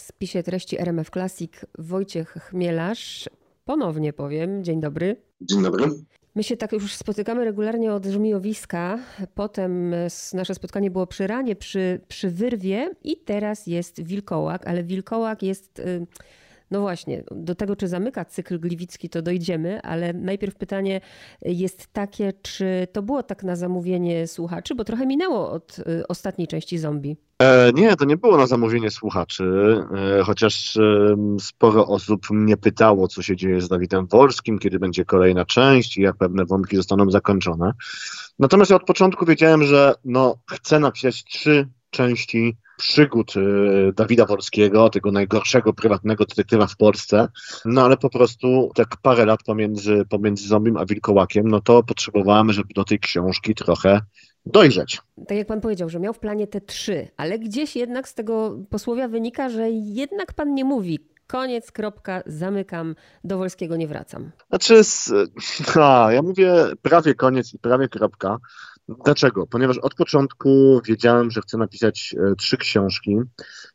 w spisie treści RMF Classic Wojciech Chmielarz. Ponownie powiem, dzień dobry. Dzień dobry. My się tak już spotykamy regularnie od żmijowiska. Potem nasze spotkanie było przy ranie, przy, przy wyrwie i teraz jest wilkołak, ale wilkołak jest... Y, no właśnie, do tego, czy zamyka cykl gliwicki, to dojdziemy, ale najpierw pytanie jest takie, czy to było tak na zamówienie słuchaczy, bo trochę minęło od y, ostatniej części zombie. E, nie, to nie było na zamówienie słuchaczy, e, chociaż e, sporo osób mnie pytało, co się dzieje z Dawidem Wolskim, kiedy będzie kolejna część i jak pewne wątki zostaną zakończone. Natomiast ja od początku wiedziałem, że no, chcę napisać trzy części przygód y, Dawida Wolskiego, tego najgorszego prywatnego detektywa w Polsce, no ale po prostu tak parę lat pomiędzy, pomiędzy Zombim a Wilkołakiem, no to potrzebowałem, żeby do tej książki trochę dojrzeć. Tak jak pan powiedział, że miał w planie te trzy, ale gdzieś jednak z tego posłowia wynika, że jednak pan nie mówi koniec, kropka, zamykam, do Wolskiego nie wracam. Znaczy, a, ja mówię prawie koniec i prawie kropka, Dlaczego? Ponieważ od początku wiedziałem, że chcę napisać e, trzy książki.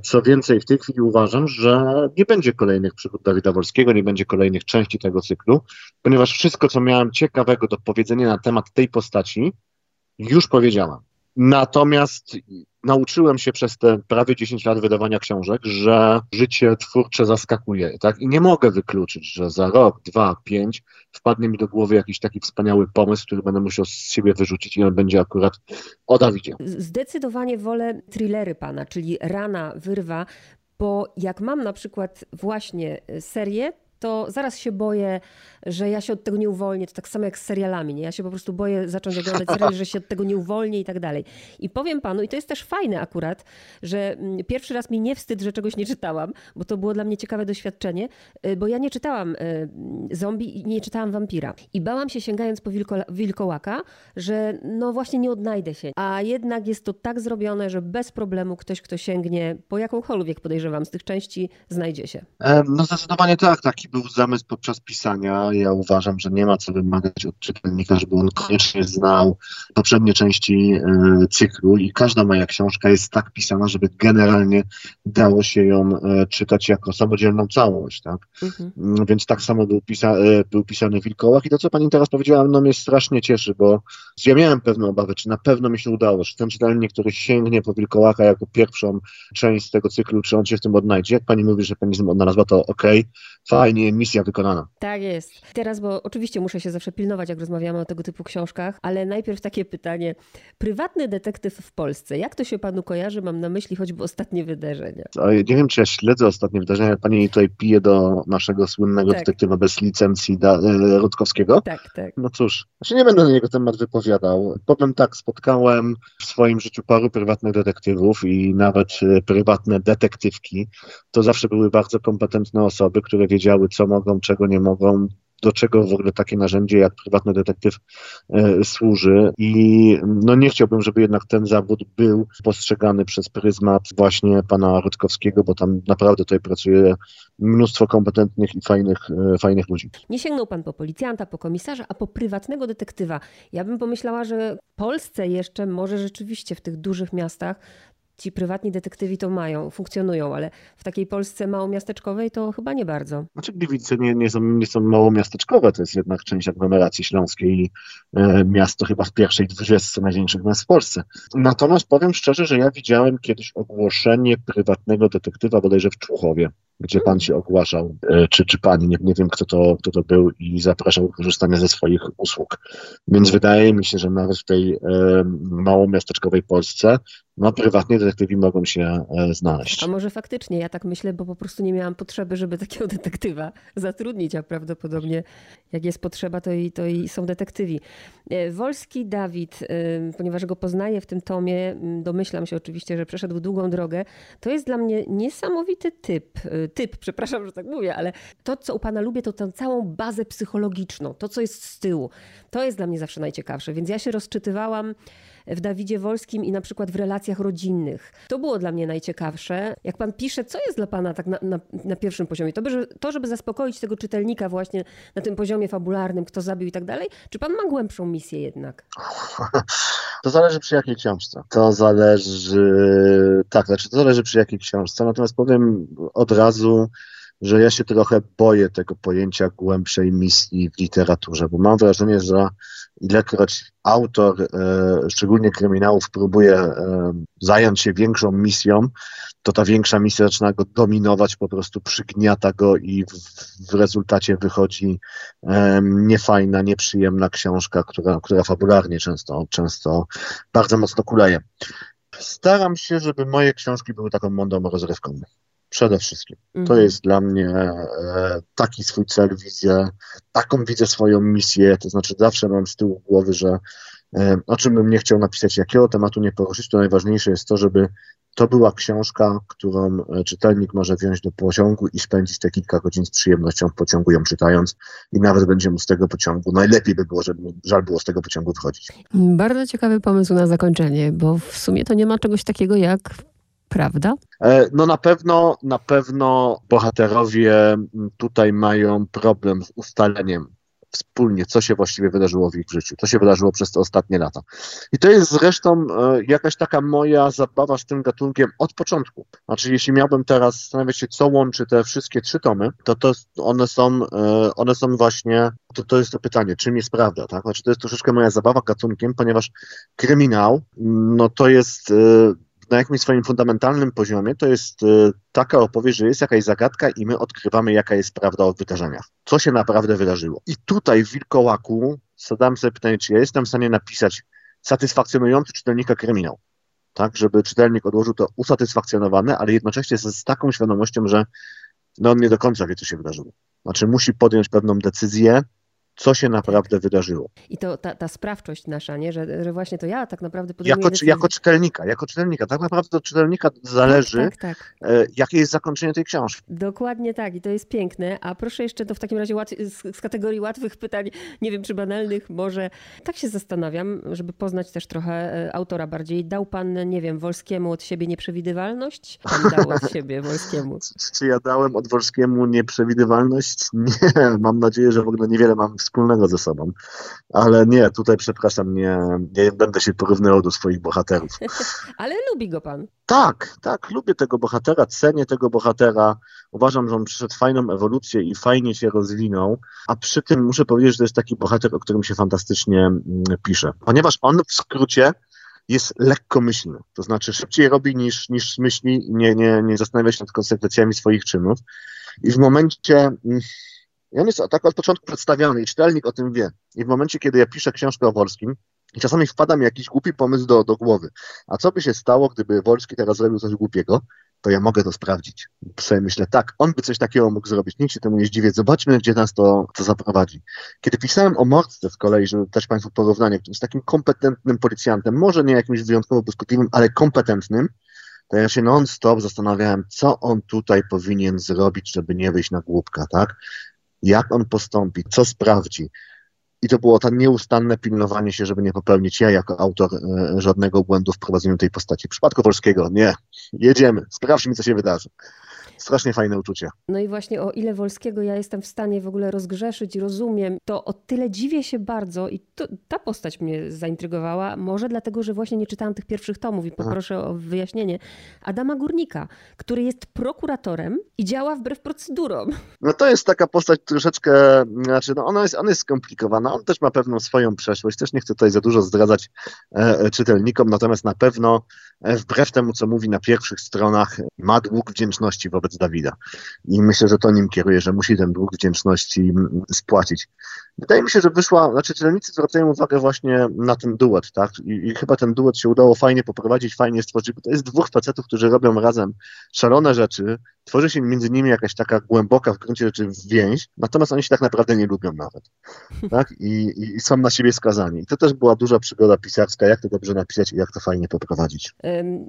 Co więcej, w tej chwili uważam, że nie będzie kolejnych przygód Dawida Wolskiego, nie będzie kolejnych części tego cyklu, ponieważ wszystko, co miałem ciekawego do powiedzenia na temat tej postaci, już powiedziałam. Natomiast nauczyłem się przez te prawie 10 lat wydawania książek, że życie twórcze zaskakuje, tak? I nie mogę wykluczyć, że za rok, dwa, pięć wpadnie mi do głowy jakiś taki wspaniały pomysł, który będę musiał z siebie wyrzucić i on będzie akurat o Dawidzie. Zdecydowanie wolę thrillery pana, czyli Rana, Wyrwa, bo jak mam na przykład właśnie serię, to zaraz się boję, że ja się od tego nie uwolnię. To tak samo jak z serialami. Nie? Ja się po prostu boję zacząć oglądać serial, że się od tego nie uwolnię i tak dalej. I powiem panu, i to jest też fajne akurat, że mm, pierwszy raz mi nie wstyd, że czegoś nie czytałam, bo to było dla mnie ciekawe doświadczenie, y, bo ja nie czytałam y, zombie i nie czytałam wampira. I bałam się sięgając po wilko, wilkołaka, że no właśnie nie odnajdę się. A jednak jest to tak zrobione, że bez problemu ktoś, kto sięgnie po jakąkolwiek podejrzewam z tych części, znajdzie się. No zdecydowanie tak. Taki był zamysł podczas pisania. Ja uważam, że nie ma co wymagać od czytelnika, żeby on koniecznie znał poprzednie części e, cyklu i każda moja książka jest tak pisana, żeby generalnie dało się ją e, czytać jako samodzielną całość. Tak? Mhm. Mm, więc tak samo był, pisa e, był pisany Wilkołak i to, co pani teraz powiedziała, no mnie strasznie cieszy, bo ja miałem pewne obawy, czy na pewno mi się udało, czy ten czytelnik, który sięgnie po Wilkołaka jako pierwszą część tego cyklu, czy on się w tym odnajdzie. Jak pani mówi, że pani odnalazła, to okej, okay, fajnie, misja wykonana. Tak jest. Teraz, bo oczywiście muszę się zawsze pilnować, jak rozmawiamy o tego typu książkach, ale najpierw takie pytanie. Prywatny detektyw w Polsce. Jak to się panu kojarzy? Mam na myśli choćby ostatnie wydarzenia. Nie wiem, czy ja śledzę ostatnie wydarzenia. Pani tutaj pije do naszego słynnego tak. detektywa bez licencji da, e, Rutkowskiego. Tak, tak. No cóż, znaczy nie będę na niego temat wypowiadał. Powiem tak, spotkałem w swoim życiu paru prywatnych detektywów i nawet e, prywatne detektywki. To zawsze były bardzo kompetentne osoby, które wiedziały, co mogą, czego nie mogą, do czego w ogóle takie narzędzie jak prywatny detektyw e, służy i no nie chciałbym, żeby jednak ten zawód był postrzegany przez pryzmat właśnie pana Rutkowskiego, bo tam naprawdę tutaj pracuje mnóstwo kompetentnych i fajnych, e, fajnych ludzi. Nie sięgnął pan po policjanta, po komisarza, a po prywatnego detektywa. Ja bym pomyślała, że Polsce jeszcze może rzeczywiście w tych dużych miastach ci prywatni detektywi to mają, funkcjonują, ale w takiej Polsce małomiasteczkowej to chyba nie bardzo. Znaczy Gliwice nie, nie, są, nie są małomiasteczkowe, to jest jednak część aglomeracji śląskiej i e, miasto chyba w pierwszej dwudziestce największych miast w Polsce. Natomiast powiem szczerze, że ja widziałem kiedyś ogłoszenie prywatnego detektywa bodajże w Człuchowie gdzie pan się ogłaszał, e, czy, czy pani, nie, nie wiem kto to, kto to był i zapraszał do korzystania ze swoich usług. Więc wydaje mi się, że nawet w tej e, małomiasteczkowej Polsce no, prywatnie detektywi mogą się e, znaleźć. A może faktycznie, ja tak myślę, bo po prostu nie miałam potrzeby, żeby takiego detektywa zatrudnić, a prawdopodobnie jak jest potrzeba, to i, to i są detektywi. E, Wolski Dawid, ponieważ go poznaję w tym tomie, domyślam się oczywiście, że przeszedł długą drogę, to jest dla mnie niesamowity typ, typ, przepraszam, że tak mówię, ale to, co u pana lubię, to tę całą bazę psychologiczną, to, co jest z tyłu. To jest dla mnie zawsze najciekawsze, więc ja się rozczytywałam w Dawidzie Wolskim i na przykład w relacjach rodzinnych. To było dla mnie najciekawsze. Jak pan pisze, co jest dla pana tak na, na, na pierwszym poziomie? To, to, żeby zaspokoić tego czytelnika właśnie na tym poziomie fabularnym, kto zabił i tak dalej? Czy pan ma głębszą misję jednak? To zależy przy jakiej książce. To zależy, tak, znaczy to zależy przy jakiej książce. Natomiast powiem od razu, że ja się trochę boję tego pojęcia głębszej misji w literaturze, bo mam wrażenie, że ilekroć autor, e, szczególnie kryminałów, próbuje e, zająć się większą misją, to ta większa misja zaczyna go dominować, po prostu przygniata go i w, w rezultacie wychodzi e, niefajna, nieprzyjemna książka, która, która fabularnie często, często bardzo mocno kuleje. Staram się, żeby moje książki były taką mądrą rozrywką. Przede wszystkim. To Mhm. jest dla mnie e, taki swój cel, wizję, taką widzę swoją misję, to znaczy zawsze mam z tyłu głowy, że e, o czym bym nie chciał napisać, jakiego tematu nie poruszyć, to najważniejsze jest to, żeby to była książka, którą e, czytelnik może wziąć do pociągu i spędzić te kilka godzin z przyjemnością w pociągu ją czytając i nawet będzie mu z tego pociągu, najlepiej by było, żeby żal było z tego pociągu wychodzić. Bardzo ciekawy pomysł na zakończenie, bo w sumie to nie ma czegoś takiego jak prawda. E, No na pewno, na pewno bohaterowie tutaj mają problem z ustaleniem wspólnie, co się właściwie wydarzyło w ich życiu, co się wydarzyło przez te ostatnie lata. I to jest zresztą e, jakaś taka moja zabawa z tym gatunkiem od początku. Znaczy, jeśli miałbym teraz zastanawiać się, co łączy te wszystkie trzy tomy, to, to one są, e, one są właśnie, to, to jest to pytanie, czym jest prawda, tak? Znaczy, to jest troszeczkę moja zabawa gatunkiem, ponieważ kryminał, no to jest na jakimś swoim fundamentalnym poziomie to jest y, taka opowieść, że jest jakaś zagadka i my odkrywamy, jaka jest prawda o wydarzeniach. Co się naprawdę wydarzyło. I tutaj w Wilkołaku zadałem sobie pytanie, czy ja jestem w stanie napisać satysfakcjonujący czytelnika kryminał. Tak, żeby czytelnik odłożył to usatysfakcjonowany, ale jednocześnie z, z taką świadomością, że no on nie do końca wie, co się wydarzyło. Znaczy musi podjąć pewną decyzję, co się naprawdę wydarzyło. I to ta, ta sprawczość nasza, nie? Że, że właśnie to ja tak naprawdę podejmuję Jako, czy- decyzję. jako czytelnika, jako czytelnika. Tak naprawdę od czytelnika zależy, Tak, tak, tak. e, jakie jest zakończenie tej książki. Dokładnie tak i to jest piękne. A proszę jeszcze to w takim razie z, z kategorii łatwych pytań, nie wiem czy banalnych, może tak się zastanawiam, żeby poznać też trochę e, autora bardziej. Dał pan, nie wiem, Wolskiemu od siebie nieprzewidywalność? Pan dał od siebie Wolskiemu. Czy ja dałem Odworskiemu nieprzewidywalność? Nie, mam nadzieję, że w ogóle niewiele mam wspólnego ze sobą. Ale nie, tutaj przepraszam, nie, nie będę się porównywał do swoich bohaterów. Ale lubi go pan. Tak, tak, lubię tego bohatera, cenię tego bohatera. Uważam, że on przeszedł fajną ewolucję i fajnie się rozwinął. A przy tym muszę powiedzieć, że to jest taki bohater, o którym się fantastycznie mm, pisze. Ponieważ on w skrócie jest lekkomyślny. To znaczy szybciej robi niż, niż myśli nie, nie, nie zastanawia się nad konsekwencjami swoich czynów. I w momencie, mm, i on jest tak od początku przedstawiony i czytelnik o tym wie. I w momencie, kiedy ja piszę książkę o Wolskim, i czasami wpada mi jakiś głupi pomysł do, do głowy. A co by się stało, gdyby Wolski teraz zrobił coś głupiego, to ja mogę to sprawdzić. Sobie myślę, tak, on by coś takiego mógł zrobić, nikt się temu nie zdziwię, zobaczmy, gdzie nas to, to zaprowadzi. Kiedy pisałem o Mordce z kolei, żeby dać Państwu porównanie, jest takim kompetentnym policjantem, może nie jakimś wyjątkowo błyskotliwym, ale kompetentnym, to ja się non-stop zastanawiałem, co on tutaj powinien zrobić, żeby nie wyjść na głupka, tak? Jak on postąpi, co sprawdzi. I to było to nieustanne pilnowanie się, żeby nie popełnić ja jako autor e, żadnego błędu w prowadzeniu tej postaci. W przypadku Wolskiego nie. Jedziemy, sprawdźmy, co się wydarzy. Strasznie fajne uczucie. No i właśnie o ile Wolskiego ja jestem w stanie w ogóle rozgrzeszyć, rozumiem, to o tyle dziwię się bardzo i to, ta postać mnie zaintrygowała. Może dlatego, że właśnie nie czytałam tych pierwszych tomów i poproszę o wyjaśnienie. Adama Górnika, który jest prokuratorem i działa wbrew procedurom. No to jest taka postać troszeczkę, znaczy no ona jest, ona jest skomplikowana, on też ma pewną swoją przeszłość, też nie chcę tutaj za dużo zdradzać e, e, czytelnikom, natomiast na pewno wbrew temu, co mówi na pierwszych stronach, ma dług wdzięczności wobec Dawida. I myślę, że to nim kieruje, że musi ten dług wdzięczności mm, spłacić. Wydaje mi się, że wyszła, znaczy czytelnicy zwracają uwagę właśnie na ten duet, tak? I, I chyba ten duet się udało fajnie poprowadzić, fajnie stworzyć, bo to jest dwóch facetów, którzy robią razem szalone rzeczy, tworzy się między nimi jakaś taka głęboka w gruncie rzeczy więź, natomiast oni się tak naprawdę nie lubią nawet. Tak? I, i, I są na siebie skazani. I to też była duża przygoda pisarska, jak to dobrze napisać i jak to fajnie poprowadzić.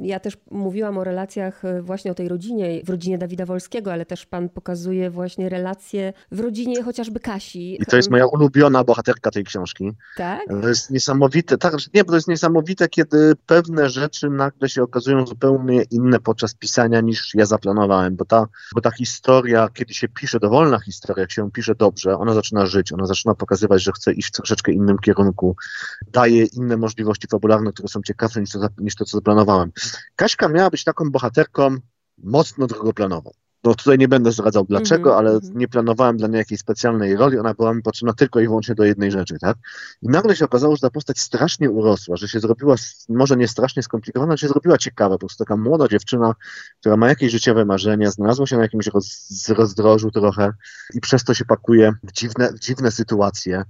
Ja też mówiłam o relacjach y, właśnie o tej rodzinie, w rodzinie Dawida Wolskiego, ale też pan pokazuje właśnie relacje w rodzinie chociażby Kasi. I to jest moja ulubiona bohaterka tej książki. Tak? To jest niesamowite, tak, nie, bo to jest niesamowite, kiedy pewne rzeczy nagle się okazują zupełnie inne podczas pisania niż ja zaplanowałem, bo ta, bo ta historia, kiedy się pisze, dowolna historia, jak się ją pisze dobrze, ona zaczyna żyć, ona zaczyna pokazywać, że chce iść w troszeczkę innym kierunku, daje inne możliwości fabularne, które są ciekawsze niż to, niż to co zaplanowałem. Kaśka miała być taką bohaterką mocno drugoplanową. No tutaj nie będę zdradzał dlaczego, mm -hmm, ale -hmm. nie planowałem dla niej jakiejś specjalnej roli, ona była mi potrzebna tylko i wyłącznie do jednej rzeczy, tak? I nagle się okazało, że ta postać strasznie urosła, że się zrobiła, może nie strasznie skomplikowana, ale się zrobiła ciekawa, po prostu taka młoda dziewczyna, która ma jakieś życiowe marzenia, znalazła się na jakimś roz, rozdrożu trochę i przez to się pakuje w dziwne, w dziwne sytuacje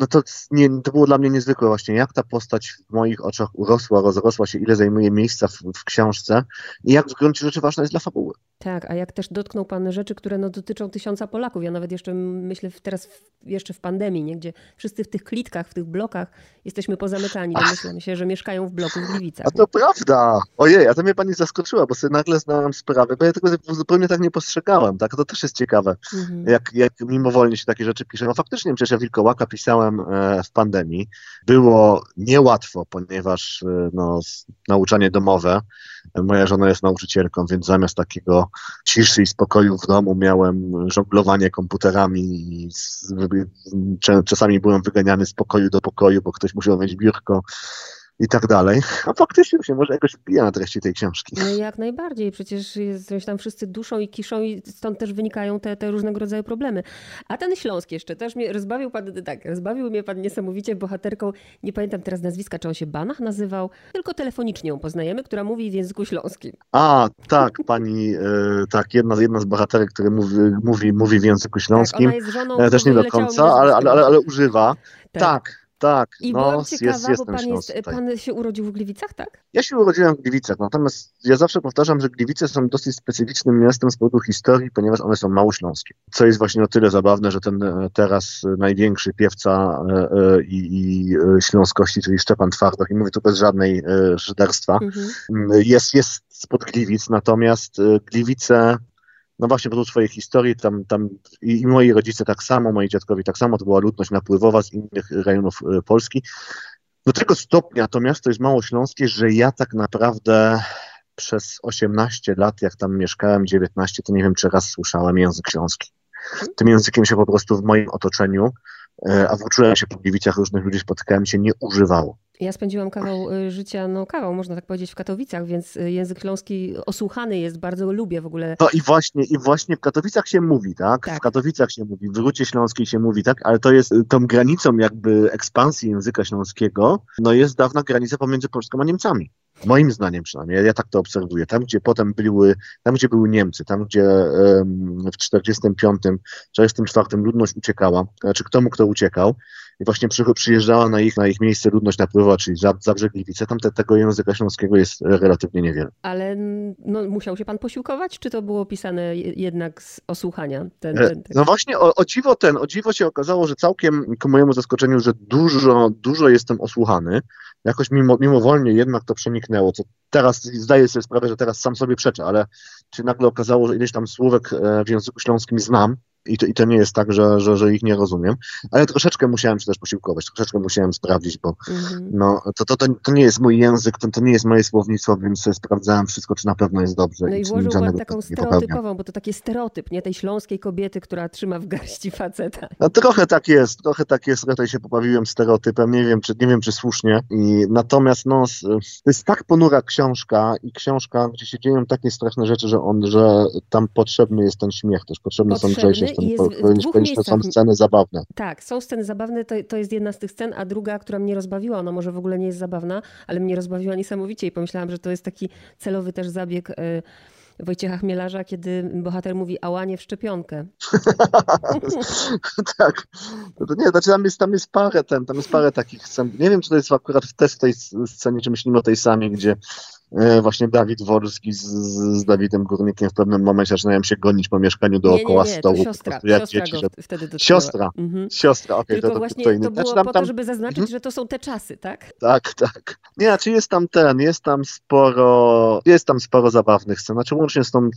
no to, nie, to było dla mnie niezwykłe właśnie, jak ta postać w moich oczach urosła, rozrosła się, ile zajmuje miejsca w, w, książce i jak w gruncie rzeczy ważna jest dla fabuły. Tak, a jak też dotknął Pan rzeczy, które no, dotyczą tysiąca Polaków. Ja nawet jeszcze myślę teraz w, jeszcze w pandemii, nie? gdzie wszyscy w tych klitkach, w tych blokach jesteśmy pozamykani. Domyślam się, że mieszkają w bloku w Gliwicach. A to nie? prawda. Ojej, a to mnie Pani zaskoczyła, bo sobie nagle znałam sprawę, bo ja tego zupełnie tak nie postrzegałem. Tak? To też jest ciekawe, mhm. jak, jak mimowolnie się takie rzeczy pisze. No faktycznie przecież ja Wilkołaka pisałem e, w pandemii. Było niełatwo, ponieważ e, no, nauczanie domowe, moja żona jest nauczycielką, więc zamiast takiego ciszy i spokoju w domu miałem żonglowanie komputerami i czasami byłem wyganiany z pokoju do pokoju, bo ktoś musiał mieć biurko i tak dalej. A faktycznie się może jakoś wpija na treści tej książki. No jak najbardziej. Przecież jest, tam wszyscy duszą i kiszą i stąd też wynikają te, te różnego rodzaju problemy. A ten Śląsk jeszcze też mnie rozbawił pan, tak, rozbawił mnie pan niesamowicie bohaterką, nie pamiętam teraz nazwiska, czy on się Banach nazywał, tylko telefonicznie ją poznajemy, która mówi w języku śląskim. A, tak, pani, e, tak, jedna, jedna z bohaterek, która mówi, mówi, mówi w języku śląskim. Tak, ona jest żoną, e, też nie do końca, ale, ale, ale, ale używa. tak. tak. Tak, I no, byłam ciekawa, jest, bo pan, jest, pan się urodził w Gliwicach, tak? Ja się urodziłem w Gliwicach, natomiast ja zawsze powtarzam, że Gliwice są dosyć specyficznym miastem z powodu historii, ponieważ one są małośląskie. Co jest właśnie o tyle zabawne, że ten e, teraz największy piewca e, e, i, i śląskości, czyli Szczepan Twardoch, i mówię tu bez żadnej szyderstwa, mhm. jest, jest spod Gliwic, natomiast Gliwice no właśnie po swojej historii, tam, tam i, i moi rodzice tak samo, moi dziadkowie tak samo, to była ludność napływowa z innych rejonów e, Polski. Do tego stopnia to miasto jest mało śląskie, że ja tak naprawdę przez 18 lat, jak tam mieszkałem, 19, to nie wiem, czy raz słyszałem język śląski. Tym językiem się po prostu w moim otoczeniu, a włóczyłem się po Gliwicach, różnych ludzi spotykałem się, nie używało. Ja spędziłam kawał y, życia, no kawał można tak powiedzieć, w Katowicach, więc y, język śląski osłuchany jest, bardzo lubię w ogóle. No i właśnie, i właśnie w Katowicach się mówi, tak? tak. W Katowicach się mówi, w Rucie Śląskiej się mówi, tak? Ale to jest tą granicą jakby ekspansji języka śląskiego, no jest dawna granica pomiędzy Polską a Niemcami. Moim zdaniem przynajmniej, ja tak to obserwuję. Tam, gdzie potem były, tam, gdzie były Niemcy, tam, gdzie w 45, 44 ludność uciekała, znaczy kto mu kto uciekał, i właśnie przyjeżdżała na ich, na ich miejsce ludność napływa, czyli Zabrze Gliwice, tam te, tego języka śląskiego jest relatywnie niewiele. Ale no, musiał się pan posiłkować, czy to było pisane jednak z osłuchania? Ten, e, ten no właśnie, o, o, dziwo ten, o dziwo się okazało, że całkiem ku mojemu zaskoczeniu, że dużo, dużo jestem osłuchany, jakoś mimo, mimowolnie jednak to przeniknęło, co teraz zdaję sobie sprawę, że teraz sam sobie przeczę, ale czy nagle okazało, że ileś tam słówek e, w języku śląskim znam, i to, i to nie jest tak, że, że, że ich nie rozumiem, ale troszeczkę musiałem się też posiłkować, troszeczkę musiałem sprawdzić, bo mhm. no, to, to, to, to nie jest mój język, to, to nie jest moje słownictwo, więc sprawdzałem wszystko, czy na pewno jest dobrze. No i, i włożył pan taką stereotypową, bo to taki stereotyp, nie? Tej śląskiej kobiety, która trzyma w garści faceta. No trochę tak jest, trochę tak jest, tutaj się pobawiłem stereotypem, nie wiem, czy, nie wiem, czy słusznie. I natomiast no, to jest tak ponura książka i książka, gdzie się dzieją takie straszne rzeczy, że on, że tam potrzebny jest ten śmiech też, potrzebne potrzebny są grzejsze jest miejscach. są sceny zabawne. Tak, są sceny zabawne, to, to jest jedna z tych scen, a druga, która mnie rozbawiła, ona może w ogóle nie jest zabawna, ale mnie rozbawiła niesamowicie i pomyślałam, że to jest taki celowy też zabieg y, Wojciecha Chmielarza, kiedy bohater mówi ałanie w szczepionkę. tak. No to nie, znaczy tam jest, tam jest parę ten, tam jest parę takich scen. Nie wiem, czy to jest akurat też w tej scenie, czy myślimy o tej samej, gdzie właśnie Dawid Wolski z, z Dawidem Górnikiem w pewnym momencie zaczynają się gonić po mieszkaniu dookoła nie, nie, nie, stołu. To siostra, siostra dzieci, że... wtedy Siostra, mhm. siostra, okej. Okay, Tylko to, właśnie to, to było znaczy, po to, żeby zaznaczyć, mhm. że to są te czasy, tak? Tak, tak. Nie, znaczy jest tam ten, jest tam sporo, jest tam sporo zabawnych scen, znaczy łącznie z tą,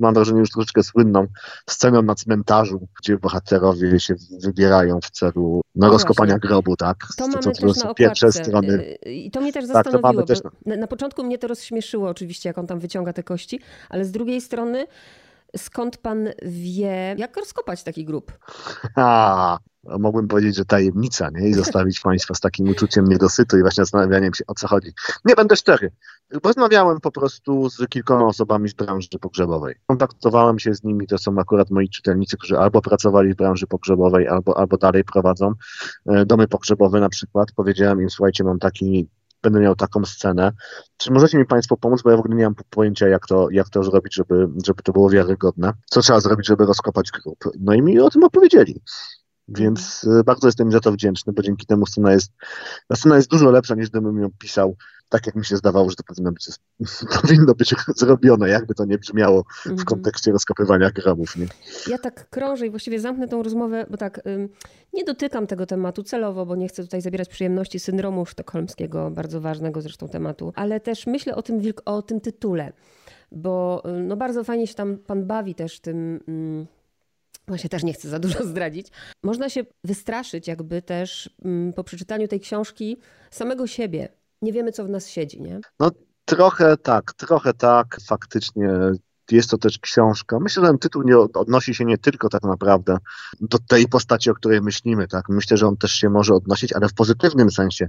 mam wrażenie, już troszeczkę słynną sceną na cmentarzu, gdzie bohaterowie się wybierają w celu no, no rozkopania grobu, tak? To, to mamy to, też na pierwsze strony. I to mnie też zastanowiło, tak, to też... na, na początku mnie to rozśmieszyło oczywiście, jak on tam wyciąga te kości, ale z drugiej strony Skąd pan wie, jak rozkopać taki grób? Ha, mogłem powiedzieć, że tajemnica, nie? I zostawić Państwa z takim uczuciem niedosytu i właśnie zastanawianiem się, o co chodzi. Nie będę szczery. Rozmawiałem po prostu z kilkoma osobami z branży pogrzebowej. Kontaktowałem się z nimi, to są akurat moi czytelnicy, którzy albo pracowali w branży pogrzebowej, albo, albo dalej prowadzą e, domy pogrzebowe na przykład. Powiedziałem im, słuchajcie, mam taki będę miał taką scenę. Czy możecie mi Państwo pomóc, bo ja w ogóle nie mam pojęcia, jak to, jak to zrobić, żeby, żeby to było wiarygodne. Co trzeba zrobić, żeby rozkopać grób? No i mi o tym opowiedzieli. Więc e, bardzo jestem za to wdzięczny, bo dzięki temu scena jest, scena jest dużo lepsza niż gdybym ją pisał tak, jak mi się zdawało, że to powinno być, powinno być zrobione, jakby to nie brzmiało w mhm. kontekście rozkopywania grobów. Nie? Ja tak krążę i właściwie zamknę tą rozmowę, bo tak nie dotykam tego tematu celowo, bo nie chcę tutaj zabierać przyjemności syndromu sztokholmskiego, bardzo ważnego zresztą tematu, ale też myślę o tym, o tym tytule, bo y, no bardzo fajnie się tam pan bawi też tym... Ym, Właśnie też nie chcę za dużo zdradzić. Można się wystraszyć jakby też mm, po przeczytaniu tej książki samego siebie. Nie wiemy, co w nas siedzi, nie? No trochę tak, trochę tak. Faktycznie jest to też książka. Myślę, że ten tytuł nie odnosi się nie tylko tak naprawdę do tej postaci, o której myślimy, tak? Myślę, że on też się może odnosić, ale w pozytywnym sensie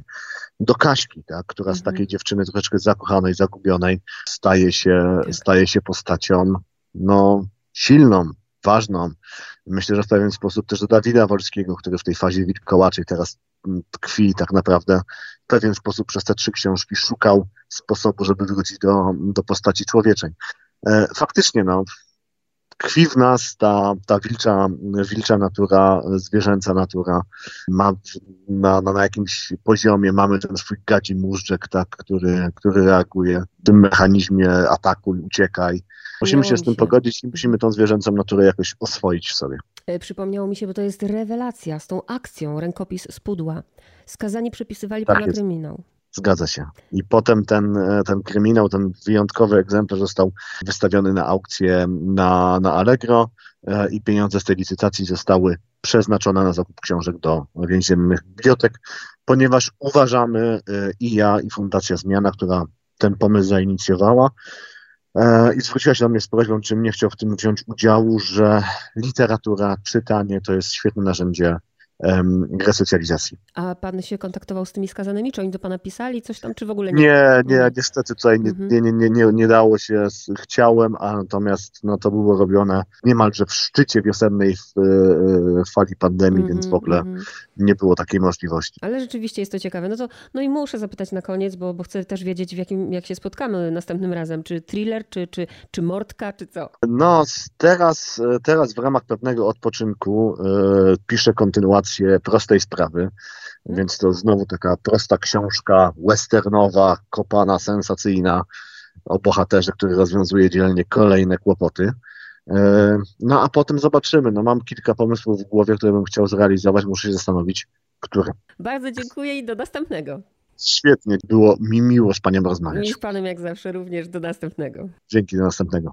do Kaśki, tak? Która mhm. z takiej dziewczyny troszeczkę zakochanej, zagubionej staje się, tak. staje się postacią no, silną, ważną. Myślę, że w pewien sposób też do Dawida Wolskiego, który w tej fazie wilkołaczej teraz mm, tkwi tak naprawdę w pewien sposób przez te trzy książki szukał sposobu, żeby wrócić do, do postaci człowieczej. E, faktycznie, no, tkwi w nas ta, ta wilcza, wilcza natura, zwierzęca natura. Ma, na, na, jakimś poziomie mamy ten swój gadzi tak, który, który reaguje w tym mechanizmie atakuj, uciekaj. Musimy się z tym pogodzić i musimy tą zwierzęcą naturę jakoś oswoić w sobie. E, przypomniało mi się, bo to jest rewelacja z tą akcją, rękopis z pudła. Skazani przepisywali tak pana jest. kryminał. Zgadza się. I potem ten, e, ten kryminał, ten wyjątkowy egzemplarz został wystawiony na aukcję na, na Allegro e, i pieniądze z tej licytacji zostały przeznaczone na zakup książek do więziennych bibliotek, ponieważ uważamy i ja, i Fundacja Zmiana, która ten pomysł zainicjowała, i zwróciła się do mnie z prośbą, czym nie chciał w tym wziąć udziału, że literatura, czytanie to jest świetne narzędzie resocjalizacji. A pan się kontaktował z tymi skazanymi? Czy oni do pana pisali coś tam, czy w ogóle nie? Nie, nie, niestety tutaj nie, mhm. nie, nie, nie, nie dało się. Chciałem, a natomiast no, to było robione niemalże w szczycie wiosennej w, w fali pandemii, -hmm, więc w ogóle -hmm. Nie było takiej możliwości. Ale rzeczywiście jest to ciekawe. No to no i muszę zapytać na koniec, bo, bo chcę też wiedzieć, w jakim, jak się spotkamy następnym razem. Czy thriller, czy, czy, czy mordka, czy co? No teraz, teraz w ramach pewnego odpoczynku yy, piszę kontynuację prostej sprawy. Hmm. Więc to znowu taka prosta książka westernowa, kopana, sensacyjna o bohaterze, który rozwiązuje dzielnie kolejne kłopoty. E, no a potem zobaczymy. No, mam kilka pomysłów w głowie, które bym chciał zrealizować. Muszę się zastanowić, które. Bardzo dziękuję i do następnego. Świetnie, było mi miło z Panią rozmawiać. Mi z Panem jak zawsze również do następnego. Dzięki, do następnego.